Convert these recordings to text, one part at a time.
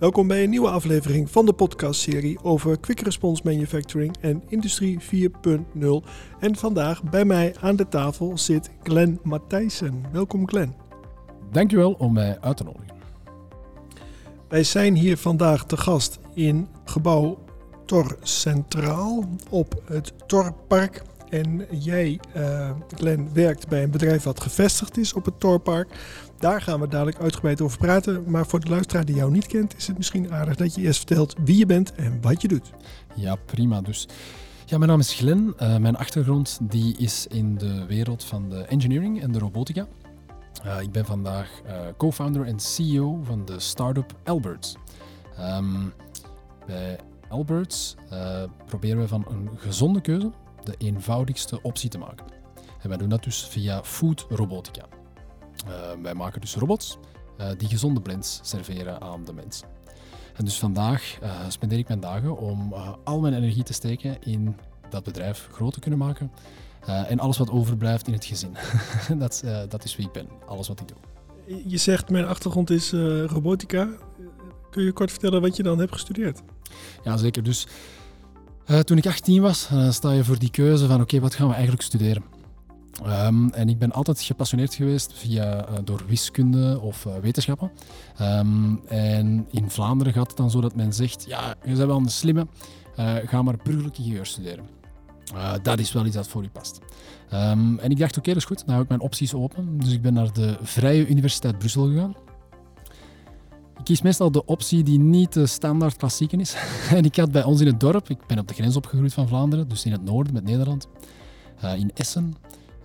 Welkom bij een nieuwe aflevering van de podcastserie over Quick Response Manufacturing en Industrie 4.0. En vandaag bij mij aan de tafel zit Glenn Matthijssen. Welkom Glenn. Dankjewel om mij uit te nodigen. Wij zijn hier vandaag te gast in gebouw Tor Centraal op het Torpark. En jij, uh, Glenn, werkt bij een bedrijf dat gevestigd is op het Torpark. Daar gaan we dadelijk uitgebreid over praten. Maar voor de luisteraar die jou niet kent, is het misschien aardig dat je eerst vertelt wie je bent en wat je doet. Ja, prima. Dus ja, mijn naam is Glenn. Uh, mijn achtergrond die is in de wereld van de engineering en de robotica. Uh, ik ben vandaag uh, co-founder en CEO van de start-up Alberts. Um, bij Alberts proberen we van een gezonde keuze de eenvoudigste optie te maken. En wij doen dat dus via food robotica. Uh, wij maken dus robots uh, die gezonde blends serveren aan de mens. En dus vandaag uh, spendeer ik mijn dagen om al mijn energie te steken in dat bedrijf groot te kunnen maken. en alles wat overblijft in het gezin. dat, dat, is wie ik ben, alles wat ik doe. Je zegt mijn achtergrond is robotica. Kun je kort vertellen wat je dan hebt gestudeerd? Ja, zeker. Dus toen ik 18 was, sta je voor die keuze van oké, wat gaan we eigenlijk studeren? Um, en ik ben altijd gepassioneerd geweest via, uh, door wiskunde of uh, wetenschappen. Um, en in Vlaanderen gaat het dan zo dat men zegt: Ja, je bent wel een slimme, uh, ga maar burgerlijke ingenieur studeren. dat is wel iets dat voor u past. Um, en ik dacht: Oké, dat is goed, dan hou ik mijn opties open. Dus ik ben naar de Vrije Universiteit Brussel gegaan. Ik kies meestal de optie die niet de standaard klassieke is. en ik had bij ons in het dorp, ik ben op de grens opgegroeid van Vlaanderen, dus in het noorden met Nederland, in Essen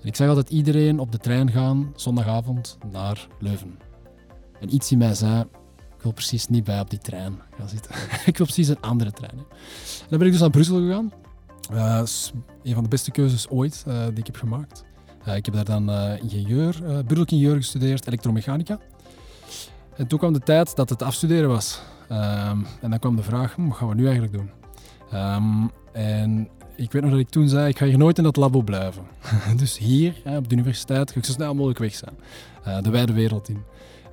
ik zag altijd iedereen op de trein gaan zondagavond naar Leuven. En iets in mij zei, ik wil precies niet bij op die trein gaan zitten. ik wil precies een andere trein. Hè. dan ben ik dus naar Brussel gegaan. Uh, een van de beste keuzes ooit uh, die ik heb gemaakt. Uh, ik heb daar dan ingenieur, burgerlijk ingenieur gestudeerd, elektromechanica. En toen kwam de tijd dat het afstuderen was. Um, en dan kwam de vraag, hm, wat gaan we nu eigenlijk doen? Um, en ik weet nog dat ik toen zei, ik ga hier nooit in dat labo blijven. dus hier, op de universiteit, ga ik zo snel mogelijk weg zijn. Uh, de wijde wereld in.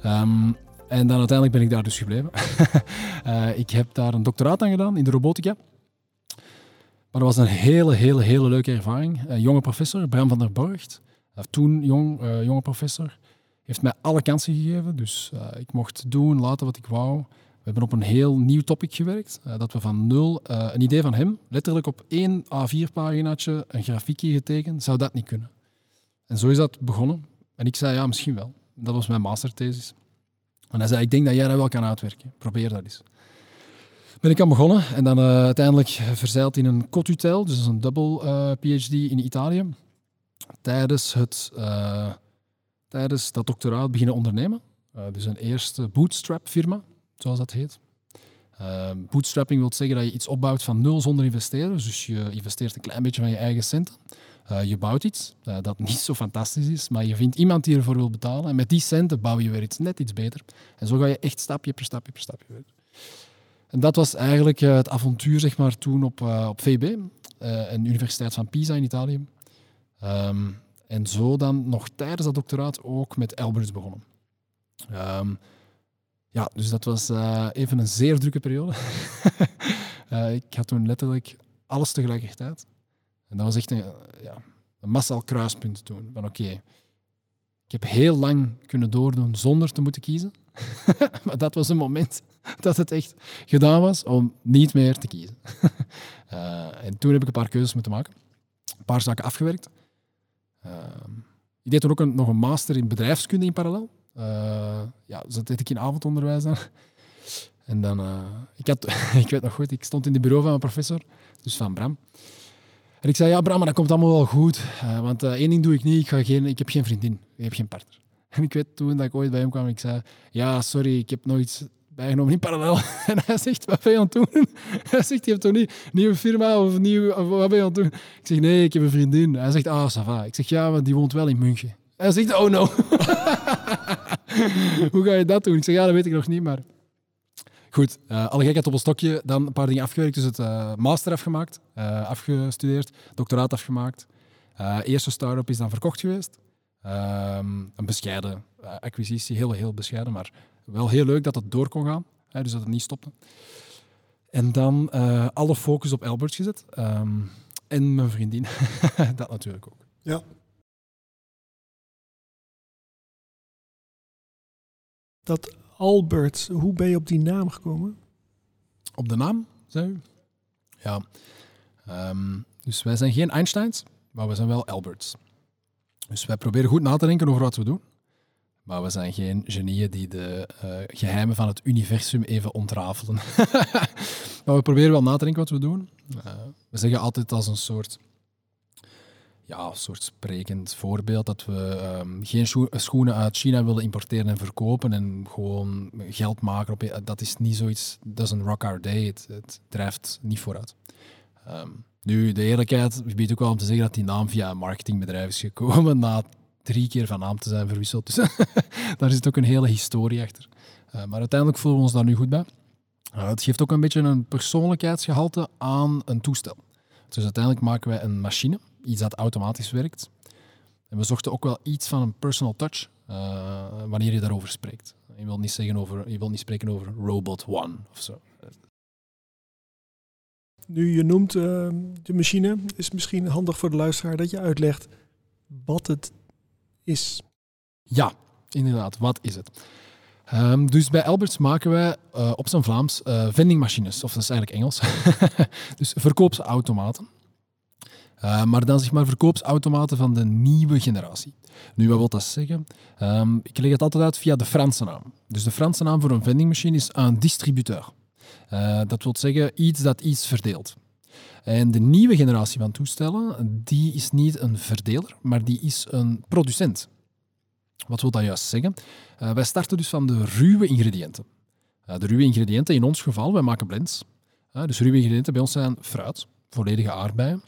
Um, en dan uiteindelijk ben ik daar dus gebleven. uh, ik heb daar een doctoraat aan gedaan in de robotica. Maar dat was een hele, hele, hele leuke ervaring. Een jonge professor, Bram van der Borgt, toen jong, jonge professor, heeft mij alle kansen gegeven. Dus ik mocht doen, laten wat ik wou. We hebben op een heel nieuw topic gewerkt. Uh, dat we van nul, uh, een idee van hem, letterlijk op één A4-paginaatje een grafiekje getekend, zou dat niet kunnen. En zo is dat begonnen. En ik zei, ja, misschien wel. Dat was mijn masterthesis. En hij zei, ik denk dat jij dat wel kan uitwerken. Probeer dat eens. Ben ik aan begonnen en dan uh, uiteindelijk verzeild in een cotutel, dus een double PhD in Italië. Tijdens, het, tijdens dat doctoraat beginnen ondernemen. dus een eerste bootstrap firma zoals dat heet. Uh, bootstrapping wil zeggen dat je iets opbouwt van nul zonder investeren. Dus je investeert een klein beetje van je eigen centen. Uh, je bouwt iets uh, dat niet zo fantastisch is, maar je vindt iemand die ervoor wil betalen. En met die centen bouw je weer iets net iets beter. En zo ga je echt stapje per stapje per stapje verder. En dat was eigenlijk eh, het avontuur zeg maar, toen op, op VB, een universiteit van Pisa in Italië. Um, en zo dan nog tijdens dat doctoraat ook met Alberts begonnen. Um, ja, dus dat was uh, even een zeer drukke periode. uh, ik had toen letterlijk alles tegelijkertijd. En dat was echt een, ja, een massaal kruispunt toen. Van oké, ik heb heel lang kunnen doordoen zonder te moeten kiezen. maar dat was een moment dat het echt gedaan was om niet meer te kiezen. uh, en toen heb ik een paar keuzes moeten maken. Een paar zaken afgewerkt. ik deed toen ook een, nog een master in bedrijfskunde in parallel. Uh, ja, dus dat deed ik in avondonderwijs dan. En dan, uh, ik, had, ik weet nog goed, ik stond in het bureau van mijn professor, dus van Bram. En ik zei, ja Bram, maar dat komt allemaal wel goed. Uh, want één ding doe ik niet, ik, ga geen, ik heb geen vriendin, ik heb geen partner. En ik weet toen dat ik ooit bij hem kwam, ik zei, ja sorry, ik heb nooit bijgenomen in parallel. En hij zegt, wat ben je aan het doen? Hij zegt, je hebt toch niet nieuwe firma of nieuw, wat ben je aan het doen? Ik zeg, nee, ik heb een vriendin. Hij zegt, ah, ça va. Ik zeg, ja, maar die woont wel in München. Hij zegt, oh no. Hoe ga je dat doen? Ik zeg, ja, dat weet ik nog niet, maar... Goed, uh, alle gekheid op een stokje. Dan een paar dingen afgewerkt. Dus het uh, master afgemaakt, uh, afgestudeerd, doctoraat afgemaakt. eerste start-up is dan verkocht geweest. Ehm, een bescheiden acquisitie, heel, heel bescheiden, maar wel heel leuk dat het door kon gaan. hè, dus dat het niet stopte. En dan eh, alle focus op Albert gezet. Ehm, en mijn vriendin, dat natuurlijk ook. Ja. Dat Albert, hoe ben je op die naam gekomen? Op de naam, zei? Ja. Ehm, dus wij zijn geen Einsteins, maar we zijn wel Alberts. Dus wij proberen goed na te denken over wat we doen. Maar we zijn geen genieën die de eh, geheimen van het universum even ontrafelen. maar we proberen wel na te denken wat we doen. Uh, we zeggen altijd als een soort, ja, een soort sprekend voorbeeld dat we um, geen scho schoenen uit China willen importeren en verkopen en gewoon geld maken. Op, dat is niet zoiets, dat is een rock our day. Het, drijft niet vooruit. Um, nu, de eerlijkheid biedt ook wel om te zeggen dat die naam via een marketingbedrijf is gekomen na drie keer van naam te zijn verwisseld. Dus daar zit ook een hele historie achter. Uh, maar uiteindelijk voelen we ons daar nu goed bij. Uh, het geeft ook een beetje een persoonlijkheidsgehalte aan een toestel. Dus uiteindelijk maken wij een machine, iets dat automatisch werkt. En we zochten ook wel iets van een personal touch uh, wanneer je daarover spreekt. Je wilt niet, zeggen over, je wilt niet spreken over Robot One of zo. Nu je noemt uh, de machine, is misschien handig voor de luisteraar dat je uitlegt wat het is. Ja, inderdaad, wat is het? Um, dus bij Alberts maken wij uh, op zijn Vlaams uh, vendingmachines, of dat is eigenlijk Engels. dus verkoopsautomaten. Uh, maar dan zeg maar verkoopsautomaten van de nieuwe generatie. Nu, wat wil dat zeggen? Um, ik leg het altijd uit via de Franse naam. Dus de Franse naam voor een vendingmachine is een distributeur. Uh, dat wil zeggen iets dat iets verdeelt. En de nieuwe generatie van toestellen, die is niet een verdeler, maar die is een producent. Wat wil dat juist zeggen? Uh, wij starten dus van de ruwe ingrediënten. Uh, de ruwe ingrediënten, in ons geval, wij maken blends. Uh, dus ruwe ingrediënten bij ons zijn fruit, volledige aardbeien,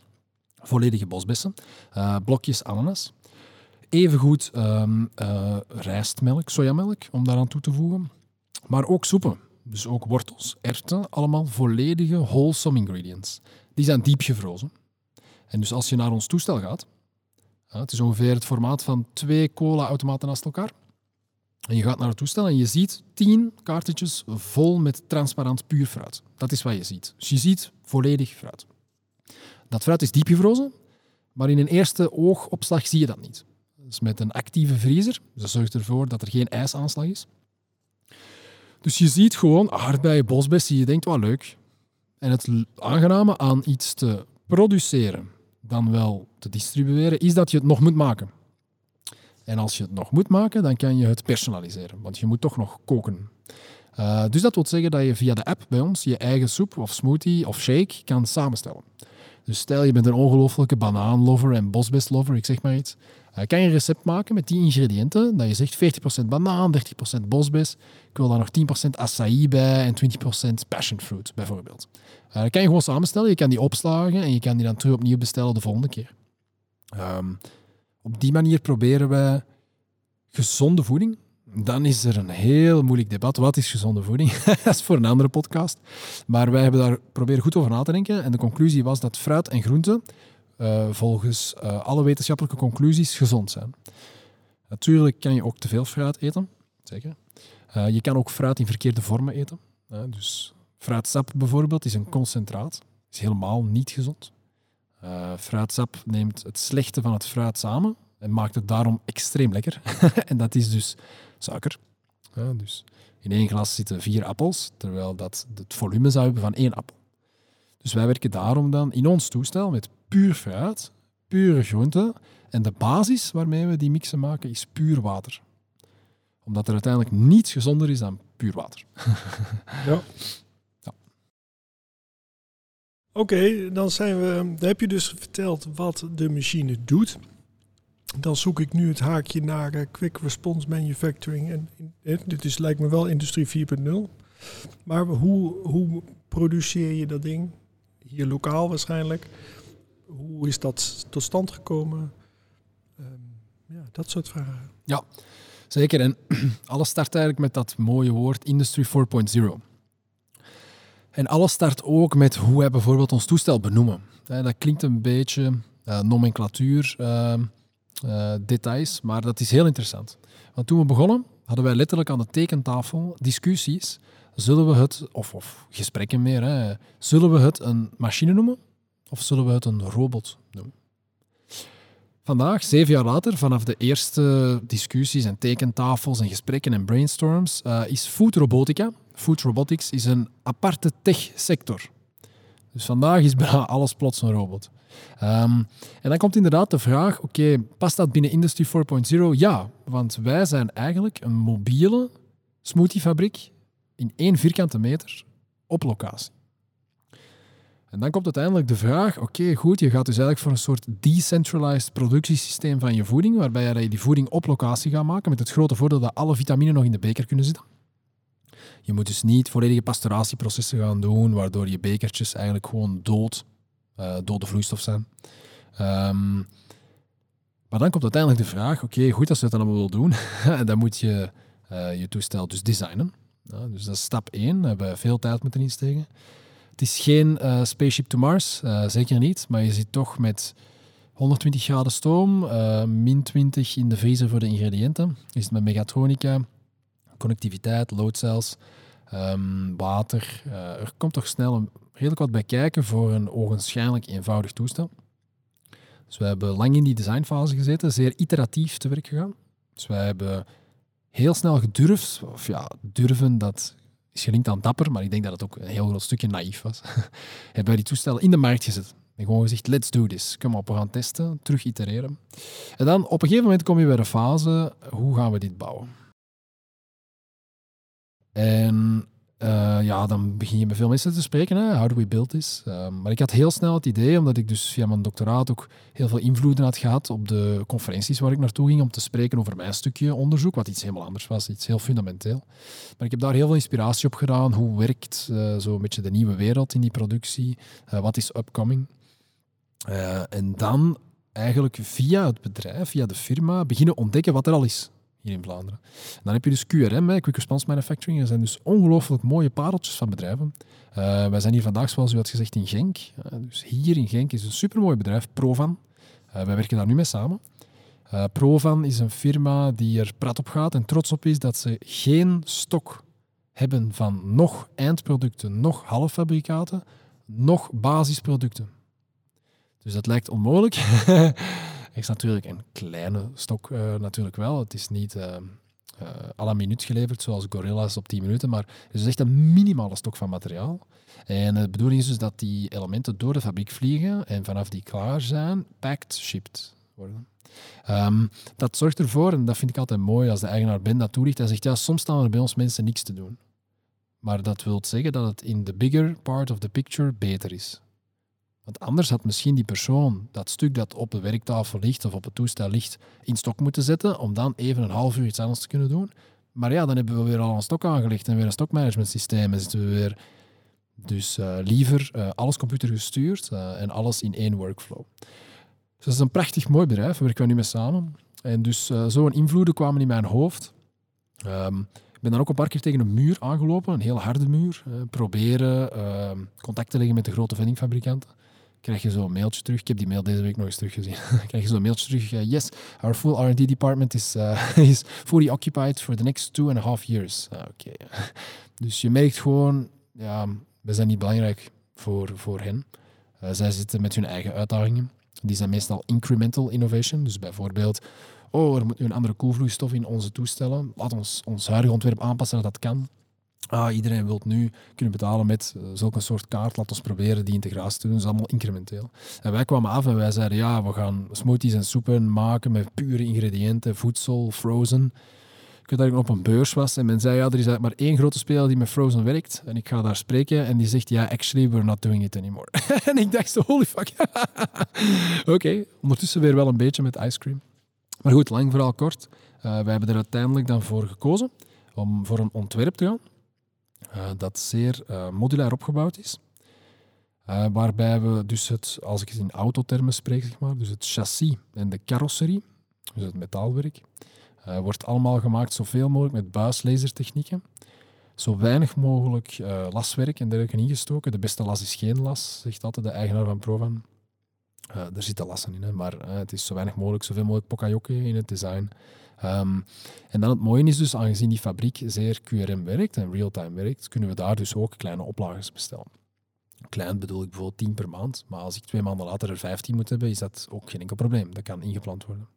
volledige bosbessen, blokjes ananas. Evengoed um, rijstmelk, sojamelk, om daaraan toe te voegen. Maar ook soepen, dus ook wortels, erwten, allemaal volledige wholesome ingredients. Die zijn diep gevrozen. En dus als je naar ons toestel gaat, het is ongeveer het formaat van twee cola-automaten naast elkaar. En je gaat naar het toestel en je ziet tien kaartjes vol met transparant puur fruit. Dat is wat je ziet. Dus je ziet volledig fruit. Dat fruit is diep gevrozen, maar in een eerste oogopslag zie je dat niet. Dus met een actieve vriezer, dus dat zorgt ervoor dat er geen ijsaanslag is. Dus je ziet gewoon aardbeien, bosbessen, je denkt, wat leuk. En het aangename aan iets te produceren, dan wel te distribueren, is dat je het nog moet maken. En als je het nog moet maken, dan kan je het personaliseren, want je moet toch nog koken. Uh, dus dat wil zeggen dat je via de app bij ons je eigen soep of smoothie of shake kan samenstellen. Dus stel je bent een ongelofelijke banaanlover en bosbestlover, ik zeg maar iets. Uh, kan je een recept maken met die ingrediënten, dat je zegt 40% banaan, 30% bosbes, ik wil daar nog 10% acai bij en 20% passion fruit bijvoorbeeld. Uh, dat kan je gewoon samenstellen, je kan die opslagen en je kan die dan terug opnieuw bestellen de volgende keer. Um, op die manier proberen we gezonde voeding. Dan is er een heel moeilijk debat. Wat is gezonde voeding? dat is voor een andere podcast. Maar wij hebben daar proberen goed over na te denken. En de conclusie was dat fruit en groenten uh, volgens uh, alle wetenschappelijke conclusies gezond zijn. Natuurlijk kan je ook te veel fruit eten. Zeker. Uh, je kan ook fruit in verkeerde vormen eten. dus fruitsap bijvoorbeeld is een concentraat. Is helemaal niet gezond. Fruitsap neemt het slechte van het fruit samen en maakt het daarom extreem lekker. en dat is dus suiker. Dus in één glas zitten vier appels, terwijl dat het volume zou hebben van één appel. Dus wij werken daarom dan in ons toestel met puur fruit, pure groenten. En de basis waarmee we die mixen maken is puur water. Omdat er uiteindelijk niets gezonder is dan puur water. ja. Oké, okay, dan zijn we. Dan heb je dus verteld wat de machine doet. Dan zoek ik nu het haakje naar uh, Quick Response Manufacturing. En dit is, lijkt me wel Industrie 4.0. Maar hoe, hoe produceer je dat ding? Hier lokaal waarschijnlijk. Hoe is dat tot stand gekomen? Um, ja, dat soort vragen. Ja, zeker. En alles start eigenlijk met dat mooie woord Industry 4.0. En alles start ook met hoe wij bijvoorbeeld ons toestel benoemen. Dat klinkt een beetje uh, nomenclatuur, uh, uh, details, maar dat is heel interessant. Want toen we begonnen, hadden wij letterlijk aan de tekentafel discussies zullen we het, of, of gesprekken meer, hè, zullen we het een machine noemen of zullen we het een robot noemen? Vandaag, zeven jaar later, vanaf de eerste discussies en tekentafels en gesprekken en brainstorms, uh, is food robotica. Food robotics is een aparte tech-sector. Dus vandaag is bijna alles plots een robot. Um, en dan komt inderdaad de vraag, oké, past dat binnen Industry 4.0? Ja, want wij zijn eigenlijk een mobiele smoothiefabriek in één vierkante meter op locatie. En dan komt uiteindelijk de vraag, oké, goed, je gaat dus eigenlijk voor een soort decentralized productiesysteem van je voeding, waarbij je die voeding op locatie gaat maken, met het grote voordeel dat alle vitamine nog in de beker kunnen zitten. Je moet dus niet volledige pasturatieprocessen gaan doen, waardoor je bekertjes eigenlijk gewoon dood, uh, dode vloeistof zijn. Um, maar dan komt uiteindelijk de vraag, oké, goed, als je dat allemaal wil doen, dan moet je uh, je toestel dus designen. Dus dat is stap 1, daar hebben we veel tijd moeten insteken. Het is geen uh, Spaceship to Mars, uh, zeker niet, maar je zit toch met 120 graden stoom, uh, min 20 in de vriezer voor de ingrediënten. Je zit met megatronica, connectiviteit, loadcells, um, water. er komt toch snel een, redelijk wat bij kijken voor een ogenschijnlijk eenvoudig toestel. Dus we hebben lang in die designfase gezeten, zeer iteratief te werk gegaan. Dus wij hebben heel snel gedurfd, of ja, durven, dat is gelinkt aan dapper, maar ik denk dat het ook een heel groot stukje naïef was. Hebben die toestellen in de markt gezet. En gewoon gezegd, let's do this. Kom op, we gaan testen, terug itereren. En dan op een gegeven moment kom je bij de fase, hoe gaan we dit bouwen? En uh, ja, dan begin je met veel mensen te spreken. Hè? How do we build this? Uh, maar ik had heel snel het idee, omdat ik dus via mijn doctoraat ook heel veel invloeden had gehad op de conferenties waar ik naartoe ging om te spreken over mijn stukje onderzoek, wat iets helemaal anders was, iets heel fundamenteel. Maar ik heb daar heel veel inspiratie op gedaan. Hoe werkt uh, zo een beetje de nieuwe wereld in die productie? wat is upcoming? en dan eigenlijk via het bedrijf, via de firma, beginnen ontdekken wat er al is hier in Vlaanderen. dan heb je dus QRM, Quick Response Manufacturing. Dat zijn dus ongelooflijk mooie pareltjes van bedrijven. Uh, wij zijn hier vandaag, zoals u had gezegd, in Genk. Uh, dus hier in Genk is een supermooi bedrijf, Provan. Uh, wij werken daar nu mee samen. Provan is een firma die er prat op gaat en trots op is dat ze geen stok hebben van nog eindproducten, nog halffabrikaten, nog basisproducten. Dus dat lijkt onmogelijk. is natuurlijk een kleine stok uh, natuurlijk wel. Het is niet uh, à la minuut geleverd, zoals Gorilla's op 10 minuten, maar het is echt een minimale stok van materiaal. En de bedoeling is dus dat die elementen door de fabriek vliegen en vanaf die klaar zijn, packed, shipped worden. Um, dat zorgt ervoor, en dat vind ik altijd mooi als de eigenaar Ben dat toelicht, hij zegt, ja, soms staan er bij ons mensen niks te doen. Maar dat wil zeggen dat het in de bigger part of the picture beter is. Want anders had misschien die persoon dat stuk dat op de werktafel ligt of op het toestel ligt in stok moeten zetten om dan even een half uur iets anders te kunnen doen. Maar ja, dan hebben we weer al een stok aangelegd en weer een stokmanagement systeem en zitten we weer... Dus uh, liever uh, alles computergestuurd uh, en alles in één workflow. Dus dat is een prachtig mooi bedrijf, daar werken we nu mee samen. En dus zo'n invloeden kwamen in mijn hoofd. Um, ik ben dan ook een paar keer tegen een muur aangelopen, een heel harde muur. proberen ehm, contact te leggen met de grote vendingfabrikanten krijg je zo'n mailtje terug. Ik heb die mail deze week nog eens teruggezien. krijg je zo'n mailtje terug. Uh, yes, our full R&D department is, uh, is fully occupied for the next two and a half years. Uh, Oké. Dus je merkt gewoon, ja, we zijn niet belangrijk voor, voor hen. Uh, zij zitten met hun eigen uitdagingen. Die zijn meestal incremental innovation. Dus bijvoorbeeld, oh, er moet nu een andere koelvloeistof in onze toestellen. Laat ons ons huidige ontwerp aanpassen dat dat kan ah, iedereen wil nu kunnen betalen met uh, zulke soort kaart. Laat ons proberen die integratie te doen. Dat is allemaal incrementeel. En wij kwamen af en wij zeiden, ja, we gaan smoothies en soepen maken met pure ingrediënten, voedsel, frozen. Ik weet dat ik op een beurs was en men zei, ja, er is maar één grote speler die met Frozen werkt. En ik ga daar spreken en die zegt, ja, actually, we're not doing it anymore. en ik dacht holy fuck. Oké, ondertussen weer wel een beetje met ice cream. Maar goed, lang vooral kort. Uh, wij hebben er uiteindelijk dan voor gekozen om voor een ontwerp te gaan. Eh, dat zeer uh, modulair opgebouwd is. Uh, waarbij we dus het, als ik in autotermen spreek, zeg maar, dus het chassis en de carrosserie, dus het metaalwerk, wordt allemaal gemaakt zoveel mogelijk met buislasertechnieken. Zo weinig mogelijk laswerk en dergelijke ingestoken. De beste las is geen las, zegt altijd de eigenaar van Provan. er zitten lassen in, hè, maar het is zo weinig mogelijk, zoveel mogelijk pokajokken in het design. Ehm, en dan het mooie is dus, aangezien die fabriek zeer QRM werkt en real-time werkt, kunnen we daar dus ook kleine oplages bestellen. Klein bedoel ik bijvoorbeeld 10 per maand, maar als ik twee maanden later er 15 moet hebben, is dat ook geen enkel probleem. Dat kan ingepland worden.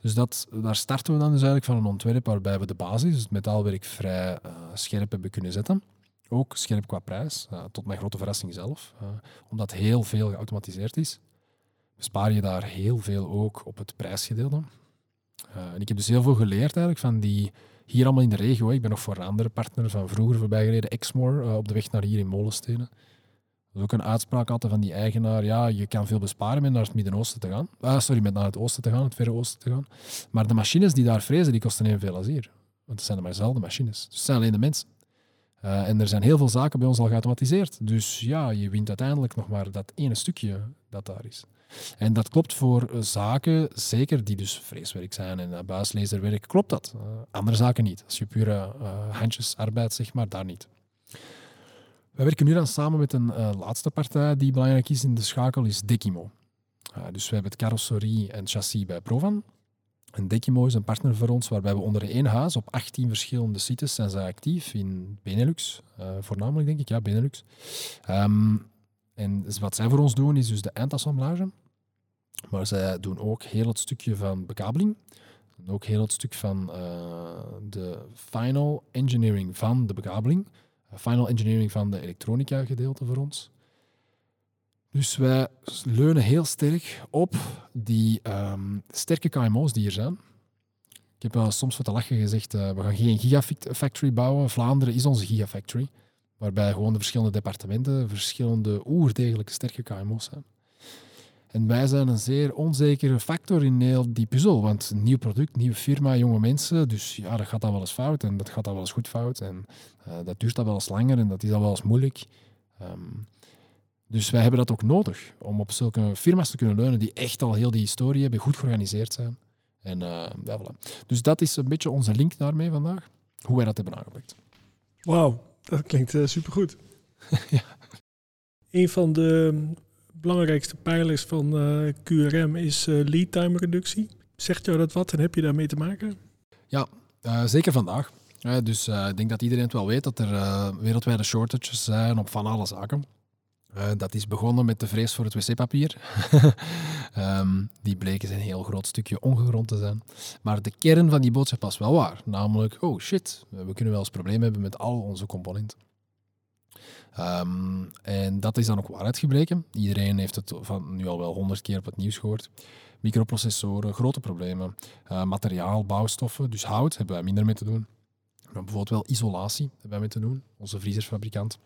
Dus dat, daar starten we dan dus eigenlijk van een ontwerp waarbij we de basis, het metaalwerk, vrij uh, scherp hebben kunnen zetten. Ook scherp qua prijs, uh, tot mijn grote verrassing zelf. Uh, omdat heel veel geautomatiseerd is, bespaar je daar heel veel ook op het prijsgedeelte. En ik heb dus heel veel geleerd eigenlijk van die, hier allemaal in de regio. Ik ben nog voor een andere partner van vroeger voorbij gereden, Exmoor, op de weg naar hier in Molenstenen. Dat is ook een uitspraak altijd van die eigenaar. Ja, je kan veel besparen met naar het Midden-Oosten te gaan. Ah, sorry, met naar het Oosten te gaan, het Verre Oosten te gaan. Maar de machines die daar vrezen, die kosten evenveel als hier. Want het zijn maar dezelfde machines. Dus het zijn alleen de mensen. Uh, en er zijn heel veel zaken bij ons al geautomatiseerd. Dus ja, je wint uiteindelijk nog maar dat ene stukje dat daar is. En dat klopt voor zaken, zeker die dus vreeswerk zijn en buislezerwerk, klopt dat. Uh, andere zaken niet. Als je pure handjesarbeid, zeg maar, daar niet. Wij werken nu dan samen met een laatste partij die belangrijk is in de schakel, is Dekimo. Dus we hebben het carrosserie en chassis bij Provan. En Dekimo is een partner voor ons waarbij we onder één huis op 18 verschillende sites zijn zij actief in Benelux, voornamelijk denk ik, ja, Benelux. Um, en wat zij voor ons doen is dus de eindassemblage. Maar zij doen ook heel het stukje van bekabeling. En ook heel het stuk van de final engineering van de bekabeling final engineering van de elektronica gedeelte voor ons. Dus wij leunen heel sterk op die um, sterke KMO's die er zijn. Ik heb wel soms wat te lachen gezegd, we gaan geen gigafactory bouwen. Vlaanderen is onze gigafactory, waarbij gewoon de verschillende departementen verschillende oerdegelijke sterke KMO's zijn. En wij zijn een zeer onzekere factor in heel die puzzel. Want een nieuw product, nieuwe firma, jonge mensen. Dus ja, dat gaat dan wel eens fout en dat gaat dan wel eens goed fout. En uh, dat duurt dan wel eens langer en dat is dan wel eens moeilijk. Um, dus wij hebben dat ook nodig om op zulke firma's te kunnen leunen die echt al heel die historie hebben, goed georganiseerd zijn. En uh, ja, voilà. Dus dat is een beetje onze link daarmee vandaag, hoe wij dat hebben aangepakt. Wauw, dat klinkt uh, supergoed. ja. Een van de belangrijkste pijlers van uh, eh, QRM is uh, lead time reductie. Zegt jou dat wat en heb je daarmee te maken? Ja, zeker vandaag. dus ik denk dat iedereen het wel weet dat er wereldwijde shortages zijn op van alle zaken. Dat is begonnen met de vrees voor het wc-papier. um, die bleken een heel groot stukje ongegrond te zijn. Maar de kern van die boodschap was wel waar. Namelijk, oh shit, we kunnen wel eens problemen hebben met al onze componenten. Um, en dat is dan ook waarheid gebleken. Iedereen heeft het van nu al wel honderd keer op het nieuws gehoord. Microprocessoren, grote problemen. Uh, materiaal, bouwstoffen, dus hout hebben wij minder mee te doen. Maar bijvoorbeeld wel isolatie hebben wij mee te doen, onze vriezersfabrikant.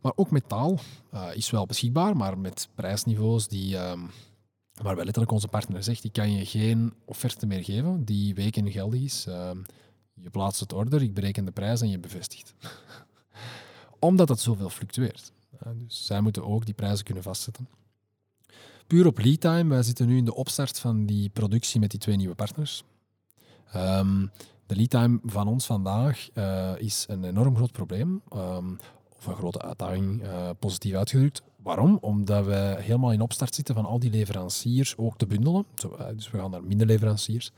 Maar ook metaal uh, is wel beschikbaar, maar met prijsniveaus die, um, waarbij letterlijk onze partner zegt, die kan je geen offerte meer geven die weken geldig is. Uh, je plaatst het order, ik bereken de prijs en je bevestigt omdat het zoveel fluctueert. dus zij moeten ook die prijzen kunnen vastzetten. Puur op lead time, wij zitten nu in de opstart van die productie met die twee nieuwe partners. Um, de lead time van ons vandaag uh, is een enorm groot probleem, of een grote uitdaging, uh, positief uitgedrukt. Waarom? Omdat we helemaal in opstart zitten van al die leveranciers ook te bundelen. Eh, dus we gaan naar minder leveranciers.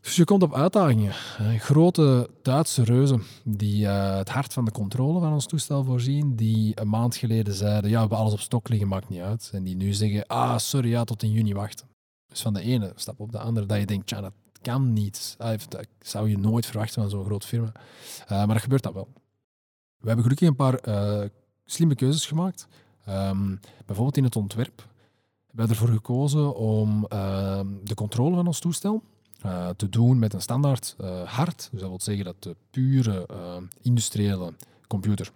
Dus je komt op uitdagingen. Grote Duitse reuzen die het hart van de controle van ons toestel voorzien, die een maand geleden zeiden, ja, we hebben alles op stok liggen, maakt niet uit. En die nu zeggen, ah, sorry, ja, tot in juni wachten. Dus van de ene stap op de andere, dat je denkt, ja, dat kan niet. Ah, dat zou je nooit verwachten van zo'n grote firma. Maar dat gebeurt dat wel. We hebben gelukkig een paar uh, slimme keuzes gemaakt. Um, bijvoorbeeld in het ontwerp. We hebben ervoor gekozen om ehm, de controle van ons toestel uh, te doen met een standaard uh, hard. Dus dat wil zeggen dat de pure industriële computer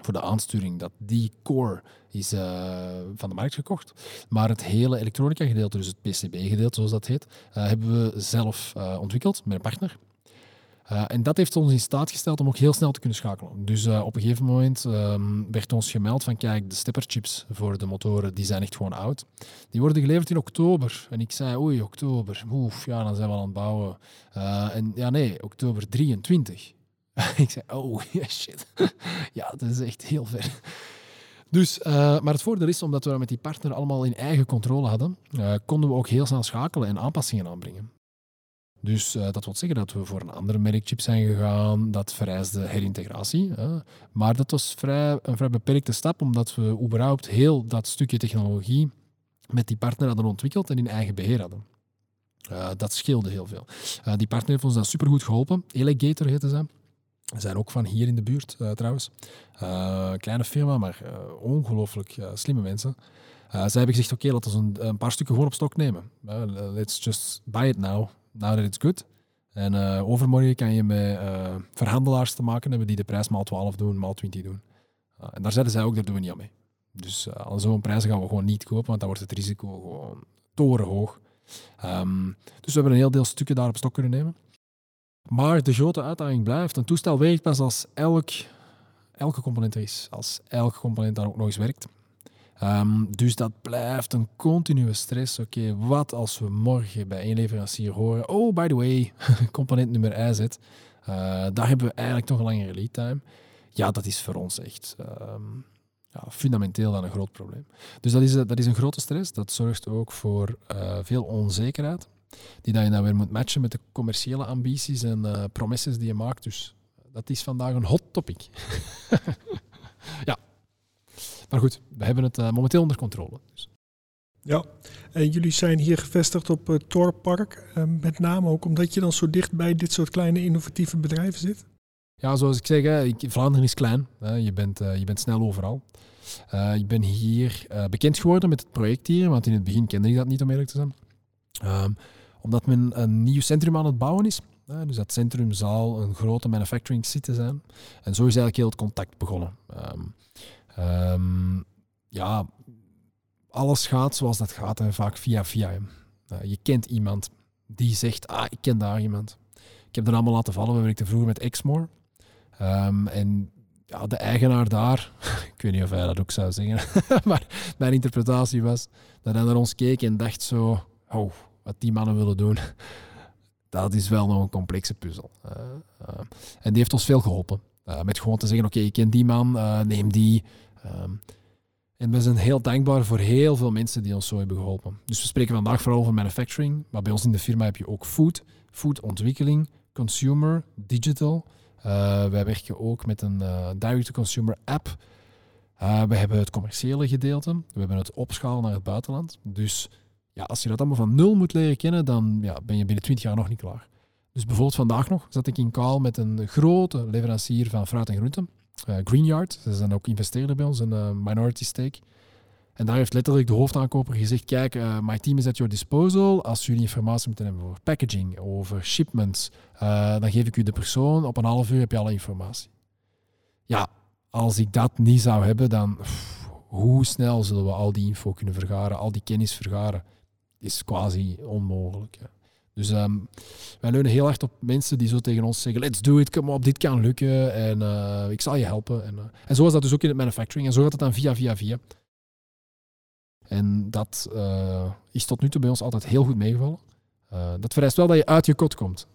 voor de aansturing, dat die core is van de markt gekocht. Maar het hele elektronica gedeelte, dus het PCB gedeelte zoals dat heet, hebben we zelf ontwikkeld met een partner. Uh, en dat heeft ons in staat gesteld om ook heel snel te kunnen schakelen. Dus uh, op een gegeven moment um, werd ons gemeld van kijk, de stepperchips voor de motoren die zijn echt gewoon oud. Die worden geleverd in oktober. En ik zei, oei, oktober, oef, ja, dan zijn we al aan het bouwen. Uh, en ja, nee, oktober 23. ik zei, oh, shit. ja, dat is echt heel ver. Dus, maar het voordeel is, omdat we met die partner allemaal in eigen controle hadden, konden we ook heel snel schakelen en aanpassingen aanbrengen. Dus uh, dat wil zeggen dat we voor een andere merkchip zijn gegaan. Dat vereisde herintegratie. Hè. Maar dat was vrij, een vrij beperkte stap, omdat we überhaupt heel dat stukje technologie met die partner hadden ontwikkeld en in eigen beheer hadden. Uh, dat scheelde heel veel. Uh, die partner heeft ons dat supergoed geholpen. Elegator heette ze. Ze zijn ook van hier in de buurt trouwens. kleine firma, maar ongelooflijk slimme mensen. zij hebben gezegd, oké, laten we een, een, paar stukken gewoon op stok nemen. let's just buy it now now that it's good. En uh, overmorgen kan je met uh, verhandelaars te maken hebben die de prijs maal 12 doen, maal 20 doen. Uh, en daar zeiden zij ook, daar doen we niet aan mee. Dus al zo'n prijs gaan we gewoon niet kopen, want dan wordt het risico gewoon torenhoog. Um, dus we hebben een heel deel stukken daar op stok kunnen nemen. Maar de grote uitdaging blijft, een toestel werkt pas als elk, elke component er is. Als elke component dan ook nog eens werkt. Um, dus dat blijft een continue stress. Oké, wat als we morgen bij een leverancier horen: Oh, by the way, component nummer zit. Uh, daar hebben we eigenlijk toch een langere lead time. Ja, dat is voor ons echt um, ja, fundamenteel dan een groot probleem. Dus dat is, dat is een grote stress. Dat zorgt ook voor uh, veel onzekerheid, die dat je dan weer moet matchen met de commerciële ambities en uh, die je maakt. Dus dat is vandaag een hot topic. ja, maar goed, we hebben het uh, momenteel onder controle. Dus. Ja, en jullie zijn hier gevestigd op het Torpark. Uh, met name ook omdat je dan zo dicht bij dit soort kleine innovatieve bedrijven zit. Ja, zoals ik zeg, hè, Vlaanderen is klein. Hè, je, bent, uh, je bent snel overal. ik ben hier bekend geworden met het project hier, want in het begin kende ik dat niet, om eerlijk te zijn. Um, omdat men een nieuw centrum aan het bouwen is. dus dat centrum zal een grote manufacturing city zijn. En zo is eigenlijk heel het contact begonnen. Um, Um, ja, alles gaat zoals dat gaat en vaak via via. Uh, je kent iemand die zegt, ah, ik ken daar iemand. Ik heb er allemaal laten vallen. We werkten vroeger met Exmoor. Um, en de eigenaar daar, ik weet niet of hij dat ook zou zeggen, maar mijn interpretatie was dat hij naar ons keek en dacht zo, oh, wat die mannen willen doen, dat is wel nog een complexe puzzel. Uh, uh, en die heeft ons veel geholpen. Uh, met gewoon te zeggen, oké, okay, ik ken die man, neem die, Um, en we zijn heel dankbaar voor heel veel mensen die ons zo hebben geholpen. Dus we spreken vandaag vooral over manufacturing, maar bij ons in de firma heb je ook food, foodontwikkeling, consumer, digital. Uh, wij werken ook met een direct-to-consumer app. We hebben het commerciële gedeelte, we hebben het opschalen naar het buitenland. Dus ja, als je dat allemaal van nul moet leren kennen, dan ja, ben je binnen 20 jaar nog niet klaar. Dus bijvoorbeeld vandaag nog zat ik in call met een grote leverancier van fruit en groenten. Uh, Greenyard, ze zijn ook investeerder bij ons, een uh, minority stake. En daar heeft letterlijk de hoofdaankoper gezegd: Kijk, uh, my team is at your disposal. Als jullie informatie moeten hebben over packaging, over shipments, dan geef ik u de persoon. Op een half uur heb je alle informatie. Ja, als ik dat niet zou hebben, dan hoe snel zullen we al die info kunnen vergaren, al die kennis vergaren? Is quasi onmogelijk. Dus um, wij leunen heel hard op mensen die zo tegen ons zeggen: Let's do it, kom op, dit kan lukken en uh, ik zal je helpen. En, uh, en zo is dat dus ook in het manufacturing en zo gaat het dan via, via, via. En dat uh, is tot nu toe bij ons altijd heel goed meegevallen. dat vereist wel dat je uit je kot komt.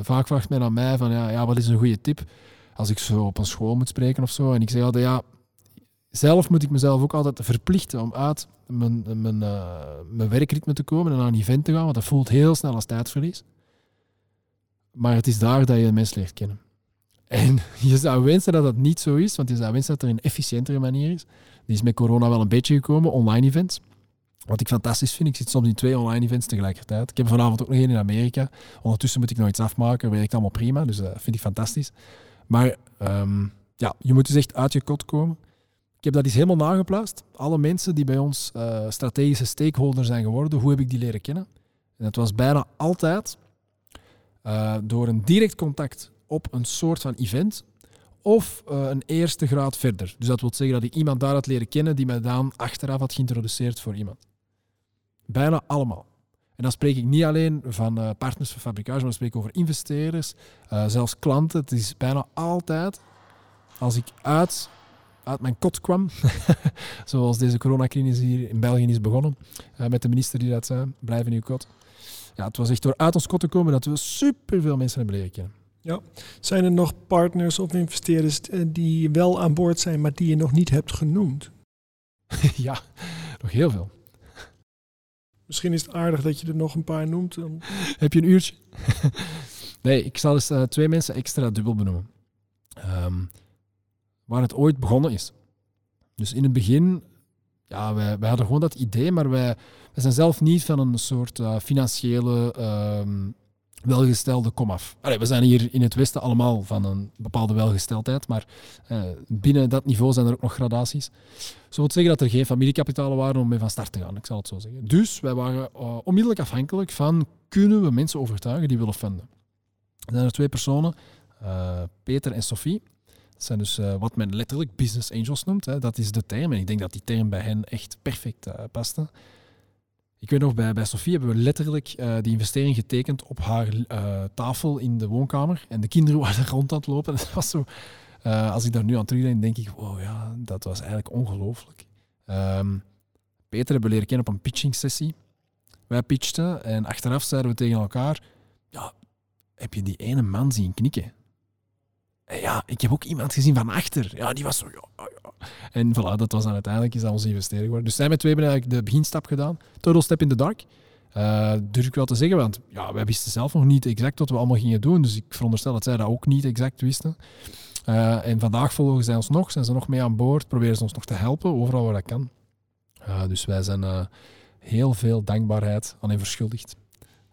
vaak vraagt men aan mij: van, ja, ja, wat is een goede tip? Als ik zo op een school moet spreken of zo. En ik zeg altijd: ja, zelf moet ik mezelf ook altijd verplichten om uit mijn, mijn, uh, mijn werkritme te komen en naar een event te gaan, want dat voelt heel snel als tijdverlies. Maar het is daar dat je de mens leert kennen. En je zou wensen dat dat niet zo is, want je zou wensen dat er een efficiëntere manier is. Die is met corona wel een beetje gekomen, online events. Wat ik fantastisch vind, ik zit soms in twee online events tegelijkertijd. Ik heb vanavond ook nog één in Amerika. Ondertussen moet ik nog iets afmaken, werkt allemaal prima, dus dat vind ik fantastisch. Maar um, ja, je moet dus echt uit je kot komen. Ik heb dat eens helemaal nageplaatst. Alle mensen die bij ons uh, strategische stakeholder zijn geworden, hoe heb ik die leren kennen? En dat was bijna altijd uh, door een direct contact op een soort van event of uh, een eerste graad verder. Dus dat wil zeggen dat ik iemand daar had leren kennen die mij dan achteraf had geïntroduceerd voor iemand. Bijna allemaal. En dan spreek ik niet alleen van partners van fabrikage, maar dan spreek ik over investeerders, zelfs klanten. Het is bijna altijd als ik uit uit mijn kot kwam. Zoals deze coronacrisis hier in België is begonnen. Uh, met de minister die dat zei, blijf in uw kot. Ja, het was echt door uit ons kot te komen dat we superveel mensen hebben leren kennen. Ja. Zijn er nog partners of investeerders eh, die wel aan boord zijn, maar die je nog niet hebt genoemd? ja, nog heel veel. Misschien is het aardig dat je er nog een paar noemt. Dan... Heb je een uurtje? nee, ik zal eens uh, twee mensen extra dubbel benoemen. Um, waar het ooit begonnen is. Dus in het begin, ja, wij, hadden gewoon dat idee, maar wij, zijn zelf niet van een soort uh, financiële um, welgestelde komaf. Allee, we zijn hier in het Westen allemaal van een bepaalde welgesteldheid, maar uh, binnen dat niveau zijn er ook nog gradaties. Zo wil zeggen dat er geen familiekapitalen waren om mee van start te gaan, ik zal het zo zeggen. Dus wij waren uh, onmiddellijk afhankelijk van kunnen we mensen overtuigen die willen funden. Er zijn er twee personen, Peter en Sophie. Dat zijn dus wat men letterlijk business angels noemt. Hè. Dat is de term en ik denk dat die term bij hen echt perfect paste. Ik weet nog, bij, bij Sofie hebben we letterlijk uh, die investering getekend op haar uh, tafel in de woonkamer. En de kinderen waren rond aan het lopen. Dat was zo, uh, als ik daar nu aan terugdenk, denk ik, wow, ja, dat was eigenlijk ongelooflijk. Um, Peter hebben we leren kennen op een pitching sessie. Wij pitchten en achteraf zeiden we tegen elkaar, ja, heb je die ene man zien knikken? En ja, ik heb ook iemand gezien van achter. Ja, die was zo, ja, en voilà, dat was dan uiteindelijk is dat onze investering geworden. Dus zij met twee hebben eigenlijk de beginstap gedaan. Total step in the dark. Uh, durf ik wel te zeggen, want ja, wij wisten zelf nog niet exact wat we allemaal gingen doen. Dus ik veronderstel dat zij dat ook niet exact wisten. Uh, en vandaag volgen zij ons nog, zijn ze nog mee aan boord, proberen ze ons nog te helpen, overal waar dat kan. Dus wij zijn heel veel dankbaarheid aan hen verschuldigd.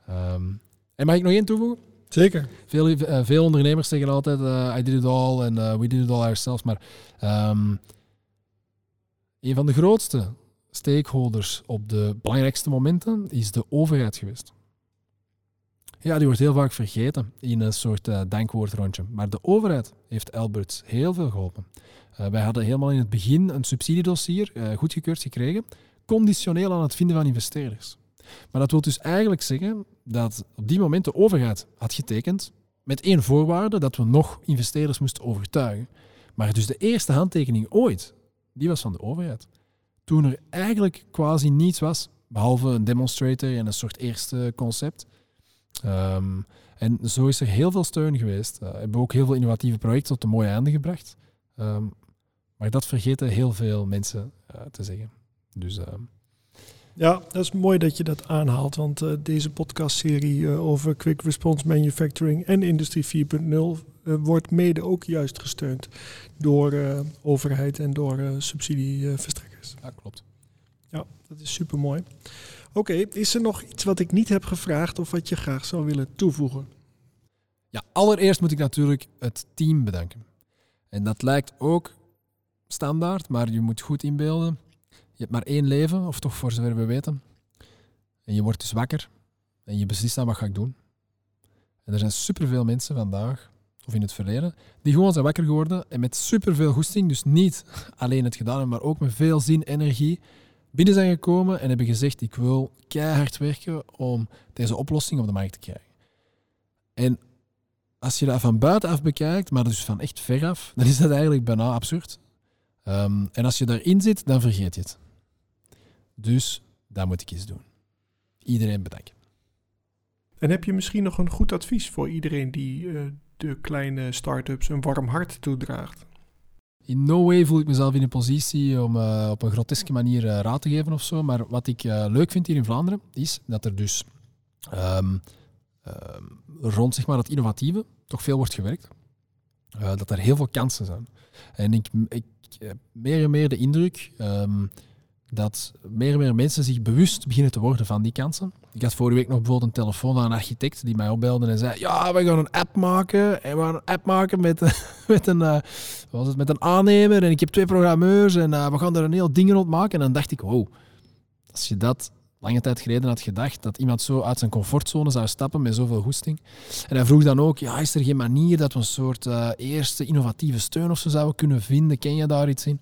Um, en mag ik nog één toevoegen? Zeker. Veel, veel ondernemers zeggen altijd, I did it all en we did it all ourselves. Maar um, een van de grootste stakeholders op de belangrijkste momenten is de overheid geweest. Ja, die wordt heel vaak vergeten in een soort uh, dankwoordrondje. Maar de overheid heeft Alberts heel veel geholpen. Wij hadden helemaal in het begin een subsidiedossier uh, goedgekeurd gekregen, conditioneel aan het vinden van investeerders. Maar dat wil dus eigenlijk zeggen dat op die moment de overheid had getekend met één voorwaarde dat we nog investeerders moesten overtuigen. Maar dus de eerste handtekening ooit die was van de overheid. Toen er eigenlijk quasi niets was, behalve een demonstrator en een soort eerste concept. Um, en zo is er heel veel steun geweest. Uh, hebben ook heel veel innovatieve projecten tot een mooie einde gebracht. Um, maar dat vergeten heel veel mensen uh, te zeggen. Dus, uh, ja, dat is mooi dat je dat aanhaalt. Want uh, deze podcastserie over Quick Response Manufacturing en Industrie 4.0 uh, wordt mede ook juist gesteund door overheid en door subsidieverstrekkers. Ja, klopt. Ja, dat is super mooi. Oké, okay, is er nog iets wat ik niet heb gevraagd of wat je graag zou willen toevoegen? Ja, allereerst moet ik natuurlijk het team bedanken. En dat lijkt ook standaard, maar je moet goed inbeelden. Je hebt maar één leven, of toch voor zover we weten. En je wordt dus wakker en je beslist dan wat ga ik doen. En er zijn superveel mensen vandaag of in het verleden, die gewoon zijn wakker geworden en met superveel goesting, dus niet alleen het gedaan maar ook met veel zin, energie, binnen zijn gekomen en hebben gezegd, ik wil keihard werken om deze oplossing op de markt te krijgen. En als je dat van buitenaf bekijkt, maar dus van echt veraf, dan is dat eigenlijk bijna absurd. Um, en als je daarin zit, dan vergeet je het. Dus dat moet ik eens doen. Iedereen bedanken. En heb je misschien nog een goed advies voor iedereen die uh, de kleine start-ups een warm hart toedraagt? In no way voel ik mezelf in een positie om uh, op een groteske manier uh, raad te geven of zo. Maar wat ik uh, leuk vind hier in Vlaanderen is dat er dus um, rond zeg maar, het innovatieve toch veel wordt gewerkt. dat er heel veel kansen zijn. En ik, ik heb meer en meer de indruk um, dat meer en meer mensen zich bewust beginnen te worden van die kansen. Ik had vorige week nog bijvoorbeeld een telefoon van een architect die mij opbelde en zei: Ja, we gaan een app maken. En we gaan een app maken met, met, een, uh, was het, met een aannemer. En ik heb twee programmeurs en uh, we gaan er een heel ding rond maken. En dan dacht ik: Wow, als je dat lange tijd geleden had gedacht, dat iemand zo uit zijn comfortzone zou stappen met zoveel goesting. En hij vroeg dan ook: Ja, is er geen manier dat we een soort uh, eerste innovatieve steun of zo zouden kunnen vinden? Ken je daar iets in?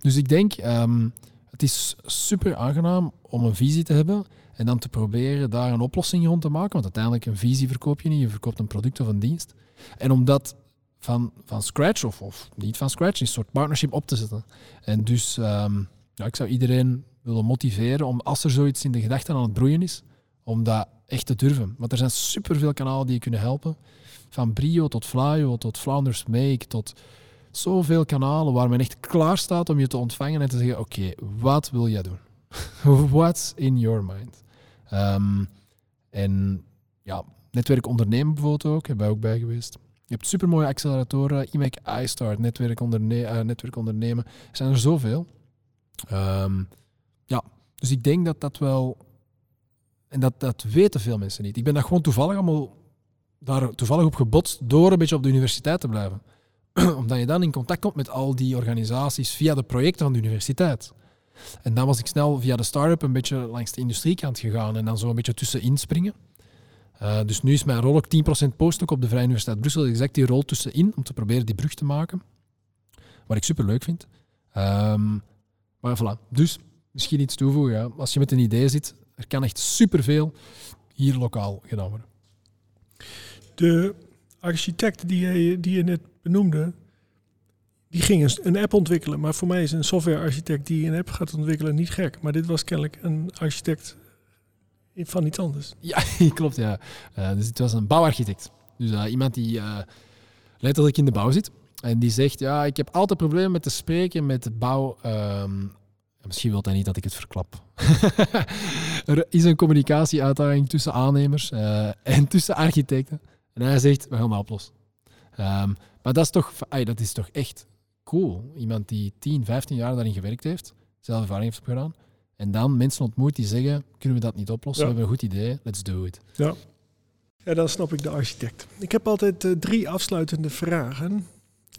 Dus ik denk. Um, het is super aangenaam om een visie te hebben en dan te proberen daar een oplossing rond te maken. Want uiteindelijk een visie verkoop je niet, je verkoopt een product of een dienst. En om dat van, van scratch of, of niet van scratch, een soort partnership op te zetten. En dus um, ja, ik zou iedereen willen motiveren om als er zoiets in de gedachten aan het broeien is, om dat echt te durven. Want er zijn superveel kanalen die je kunnen helpen. Van Brio tot Flyo tot Flounders Make tot zoveel kanalen waar men echt klaar staat om je te ontvangen en te zeggen: Oké, wat wil jij doen? What's in your mind? Ehm, en ja, netwerk ondernemen bijvoorbeeld ook, hebben wij ook bij geweest. Je hebt supermooie acceleratoren, IMEC, iStart, netwerk, uh, netwerk ondernemen. Er zijn er zoveel. Um, ja, dus ik denk dat dat wel... En dat, dat weten veel mensen niet. Ik ben dat gewoon toevallig allemaal daar toevallig op gebotst door een beetje op de universiteit te blijven. Omdat je dan in contact komt met al die organisaties via de projecten van de universiteit. En dan was ik snel via de start-up een beetje langs de industriekant gegaan en dan zo een beetje tussenin springen. Uh, dus nu is mijn rol ook 10% postdoc op de Vrije Universiteit Brussel. Exact die rol tussenin om te proberen die brug te maken. Wat ik super leuk vind. Um, maar voilà. Dus misschien iets toevoegen. Als je met een idee zit, er kan echt superveel hier lokaal gedaan worden. De architect die je, die je net benoemde, die ging een app ontwikkelen. Maar voor mij is een softwarearchitect die een app gaat ontwikkelen niet gek. Maar dit was kennelijk een architect van iets anders. Ja, klopt. Ja. Uh, dus het was een bouwarchitect. Dus uh, iemand die uh, letterlijk in de bouw zit. En die zegt, ja, ik heb altijd problemen met te spreken met de bouw. Um, misschien wil hij niet dat ik het verklap. er is een communicatieuitdaging tussen aannemers en tussen architecten. En hij zegt, we gaan dat oplossen. Um, maar dat is, toch, ay, dat is toch echt cool. Iemand die 10, 15 jaar daarin gewerkt heeft, zelf ervaring heeft opgedaan. En dan mensen ontmoet die zeggen, kunnen we dat niet oplossen? We hebben een goed idee, let's do it. Ja. ja, dan snap ik de architect. Ik heb altijd uh, drie afsluitende vragen.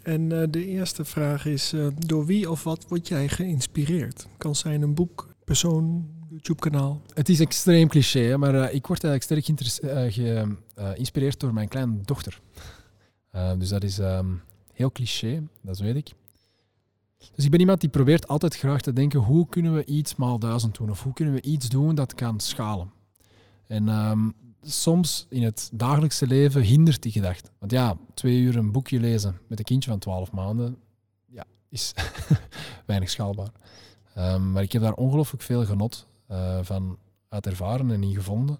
En uh, de eerste vraag is, uh, door wie of wat word jij geïnspireerd? Kan zijn een boek, persoon, YouTube-kanaal? Het is extreem cliché, maar ik word eigenlijk sterk geïnspireerd door mijn kleine dochter. dus dat is um, heel cliché, dat weet ik. Dus ik ben iemand die probeert altijd graag te denken hoe kunnen we iets maal duizend doen of hoe kunnen we iets doen dat kan schalen. En um, soms in het dagelijkse leven hindert die gedachte. Want ja, twee uur een boekje lezen met een kindje van twaalf maanden ja, is weinig schaalbaar. Um, maar ik heb daar ongelooflijk veel genot uh, van uit ervaren en in gevonden.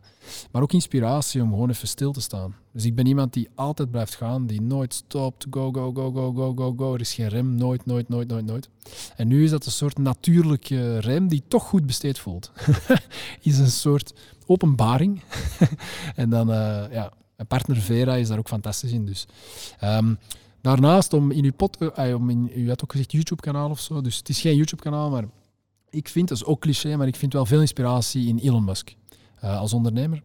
Maar ook inspiratie om gewoon even stil te staan. Dus ik ben iemand die altijd blijft gaan, die nooit stopt. Go, go, go, go, go, go, go. Er is geen rem. Nooit, nooit, nooit, nooit, nooit. En nu is dat een soort natuurlijke rem die toch goed besteed voelt. is een soort openbaring. en dan, uh, ja, mijn partner Vera is daar ook fantastisch in. Dus. Um, daarnaast, om in uw pot, uh, om in, u had ook gezegd YouTube-kanaal of zo. Dus het is geen YouTube-kanaal, maar ik vind, dat is ook cliché, maar ik vind wel veel inspiratie in Elon Musk. Uh, als ondernemer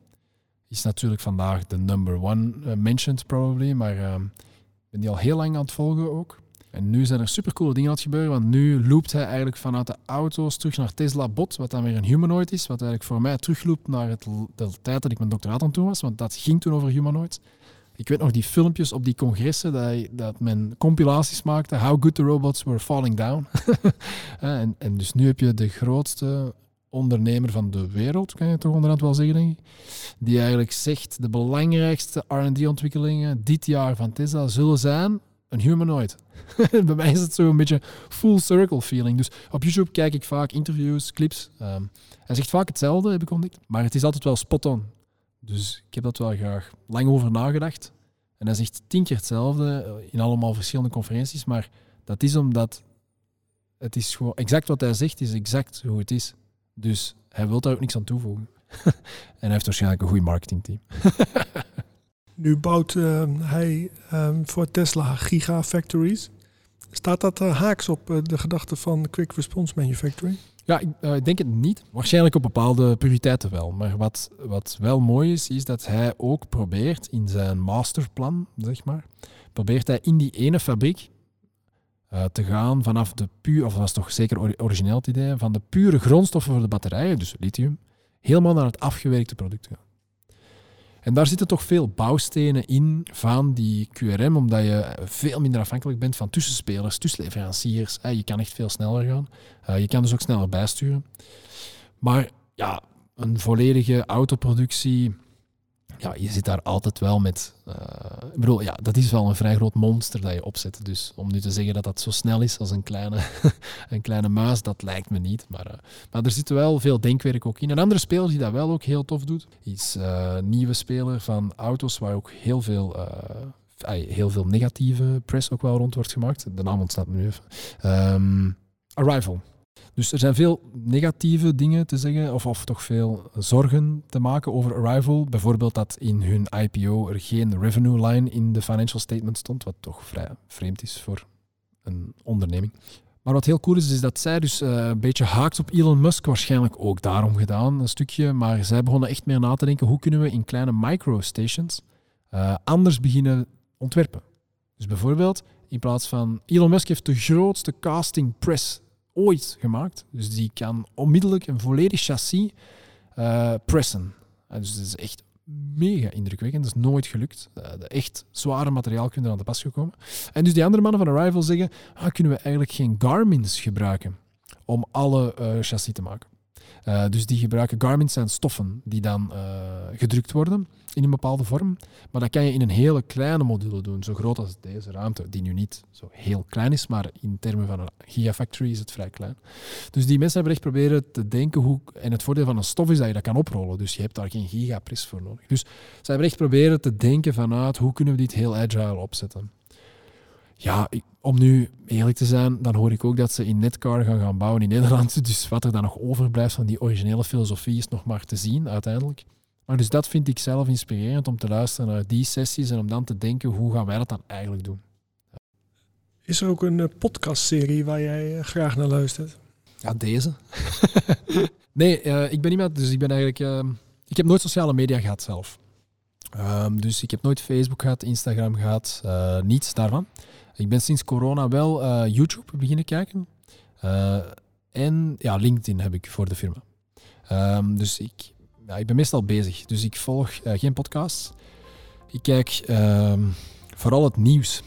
is natuurlijk vandaag de number one uh, mentioned probably, maar uh, ik ben die al heel lang aan het volgen ook. En nu zijn er supercoole dingen aan het gebeuren, want nu loopt hij eigenlijk vanuit de auto's terug naar Tesla Bot, wat dan weer een humanoid is, wat eigenlijk voor mij terugloopt naar het, de tijd dat ik mijn doctoraat aan toe was, want dat ging toen over humanoids. Ik weet nog die filmpjes op die congressen dat, dat men compilaties maakte. How good the robots were falling down. en, en dus nu heb je de grootste ondernemer van de wereld, kan je toch onderhand wel zeggen, denk ik. Die eigenlijk zegt de belangrijkste RD-ontwikkelingen dit jaar van Tesla zullen zijn een humanoid. Bij mij is het zo een beetje full circle feeling. Dus op YouTube kijk ik vaak interviews, clips. Um, hij zegt vaak hetzelfde, heb ik ontdekt. Maar het is altijd wel spot on. Dus ik heb dat wel graag lang over nagedacht. En hij zegt tien keer hetzelfde eh, in allemaal verschillende conferenties, maar dat is omdat het is gewoon exact wat hij zegt, is exact hoe het is. Dus hij wil daar ook niks aan toevoegen. en hij heeft waarschijnlijk een goed marketingteam. nu bouwt uh, hij um, voor Tesla gigafactories. Staat dat uh, haaks op uh, de gedachte van Quick Response Manufacturing? Ja, ik, uh, ik, denk het niet. Waarschijnlijk op bepaalde prioriteiten wel. Maar wat, wat wel mooi is, is dat hij ook probeert in zijn masterplan, zeg maar, probeert hij in die ene fabriek uh, te gaan vanaf de puur, of dat was toch zeker origineel het idee, van de pure grondstoffen voor de batterijen, dus lithium, helemaal naar het afgewerkte product gaan. En daar zitten toch veel bouwstenen in van die QRM, omdat je veel minder afhankelijk bent van tussenspelers, tussenleveranciers. Je kan echt veel sneller gaan. Eh, je kan dus ook sneller bijsturen. Maar ja, een volledige autoproductie ja, je zit daar altijd wel met. Uh, ik bedoel, ja, dat is wel een vrij groot monster dat je opzet. Dus om nu te zeggen dat dat zo snel is als een kleine, een kleine muis, dat lijkt me niet. Maar, uh, maar er zit wel veel denkwerk ook in. Een andere speler die dat wel ook heel tof doet, is uh, nieuwe speler van auto's waar ook heel veel heel veel negatieve press ook wel rond wordt gemaakt. De naam ontstaat me nu even. Ehm, Arrival. Dus er zijn veel negatieve dingen te zeggen, of, of toch veel zorgen te maken over Arrival. Bijvoorbeeld dat in hun IPO er geen revenue line in de financial statement stond, wat toch vrij vreemd is voor een onderneming. Maar wat heel cool is, is dat zij dus uh, een beetje haakt op Elon Musk, waarschijnlijk ook daarom gedaan, een stukje. Maar zij begonnen echt meer na te denken, hoe kunnen we in kleine microstations uh, anders beginnen ontwerpen. Dus bijvoorbeeld, in plaats van... Elon Musk heeft de grootste casting press ooit gemaakt. Dus die kan onmiddellijk een volledig chassis uh, pressen. dus dat is echt mega indrukwekkend. Dat is nooit gelukt. Uh, echt zware materiaal kunnen er aan de pas gekomen. En dus die andere mannen van Arrival zeggen, ah, kunnen we eigenlijk geen Garmin's gebruiken om alle chassis te maken. Dus die gebruiken Garmin's zijn stoffen die dan gedrukt worden in een bepaalde vorm. Maar dat kan je in een hele kleine module doen, zo groot als deze ruimte, die nu niet zo heel klein is, maar in termen van een gigafactory is het vrij klein. Dus die mensen hebben echt proberen te denken hoe... En het voordeel van een stof is dat je dat kan oprollen, dus je hebt daar geen gigapres voor nodig. Dus ze hebben echt proberen te denken vanuit hoe kunnen we dit heel agile opzetten. Ja, om nu eerlijk te zijn, dan hoor ik ook dat ze in Netcar gaan gaan bouwen in Nederland. Dus wat er dan nog overblijft van die originele filosofie is nog maar te zien uiteindelijk. Maar dus dat vind ik zelf inspirerend om te luisteren naar die sessies en om dan te denken hoe gaan wij dat dan eigenlijk doen. Is er ook een uh, podcastserie waar jij uh, graag naar luistert? Ja, deze. nee, uh, ik ben iemand, dus ik ben eigenlijk. Ehm, ik heb nooit sociale media gehad zelf. Um, dus ik heb nooit Facebook gehad, Instagram gehad, niets daarvan. Ik ben sinds corona wel YouTube beginnen kijken. en ja, LinkedIn heb ik voor de firma. Um, dus ik, ik ben meestal bezig, dus ik volg uh, geen podcasts. Ik kijk uh, vooral het nieuws.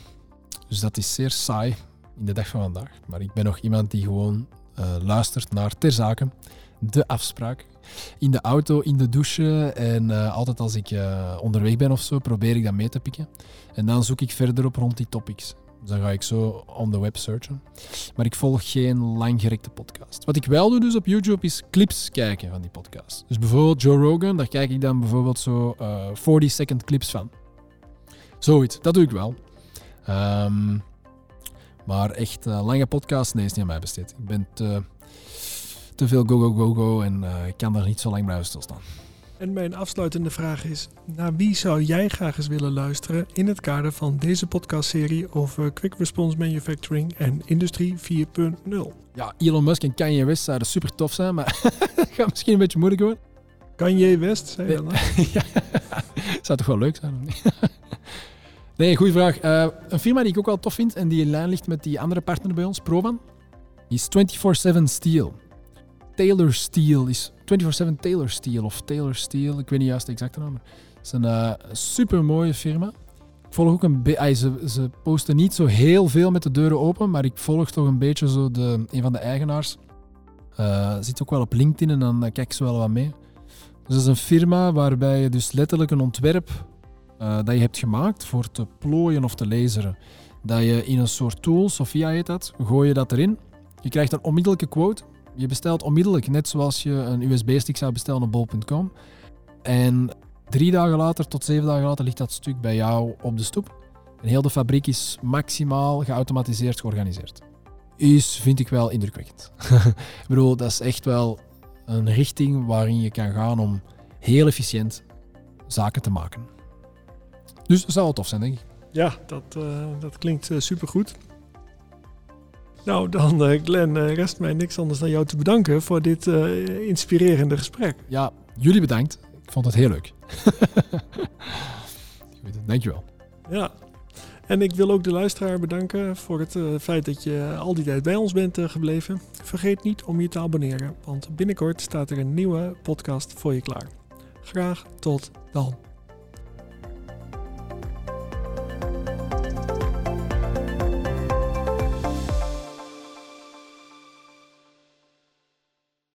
Dus dat is zeer saai in de dag van vandaag. Maar ik ben nog iemand die gewoon uh, luistert naar ter zake, de afspraak. In de auto, in de douche en uh, altijd als ik onderweg ben of zo, probeer ik dat mee te pikken. En dan zoek ik verder op rond die topics. Dus dan ga ik zo on the web searchen. Maar ik volg geen langgerekte podcast. Wat ik wel doe dus op YouTube is clips kijken van die podcast. Dus bijvoorbeeld Joe Rogan, daar kijk ik dan bijvoorbeeld zo uh, 40 second clips van. Zoiets, dat doe ik wel. Um, maar echt uh, lange podcast, nee, is niet aan mij besteed. Ik ben te, te veel go, go, go, go en uh, ik kan daar niet zo lang blijven stilstaan. En mijn afsluitende vraag is: naar wie zou jij graag eens willen luisteren in het kader van deze podcastserie over Quick Response Manufacturing en Industrie 4.0? Ja, Elon Musk en Kanye West zouden super tof zijn, maar gaat misschien een beetje moeilijk worden. Kanye West, zei je dan? ja, zou toch wel leuk zijn? nee, goede vraag. Uh, een firma die ik ook wel tof vind en die in lijn ligt met die andere partner bij ons, Provan, is 24-7 Steel. Taylor Steel is 24-7 Taylor Steel of Taylor Steel, ik weet niet juist de exacte naam. Het is een uh, super mooie firma. Ik volg ook een ze, ze posten niet zo heel veel met de deuren open, maar ik volg toch een beetje zo de, een van de eigenaars. Uh, zit ook wel op LinkedIn en dan kijk ik ze wel wat mee. Dus dat is een firma waarbij je dus letterlijk een ontwerp dat je hebt gemaakt voor te plooien of te laseren. Dat je in een soort tool, Sophia heet dat, gooi je dat erin. Je krijgt een onmiddellijke quote je bestelt onmiddellijk, net zoals je een USB-stick zou bestellen op bol.com. En drie dagen later tot zeven dagen later ligt dat stuk bij jou op de stoep. En heel de fabriek is maximaal geautomatiseerd georganiseerd. Is, vind ik wel indrukwekkend. ik bedoel, dat is echt wel een richting waarin je kan gaan om heel efficiënt zaken te maken. Dus dat zou wel tof zijn, denk ik. Ja, dat, uh, dat klinkt uh, supergoed. Nou, dan uh, Glenn, uh, rest mij niks anders dan jou te bedanken voor dit uh, inspirerende gesprek. Ja, jullie bedankt. Ik vond het heel leuk. Dankjewel. Ja, en ik wil ook de luisteraar bedanken voor het feit dat je al die tijd bij ons bent gebleven. Vergeet niet om je te abonneren, want binnenkort staat er een nieuwe podcast voor je klaar. Graag tot dan.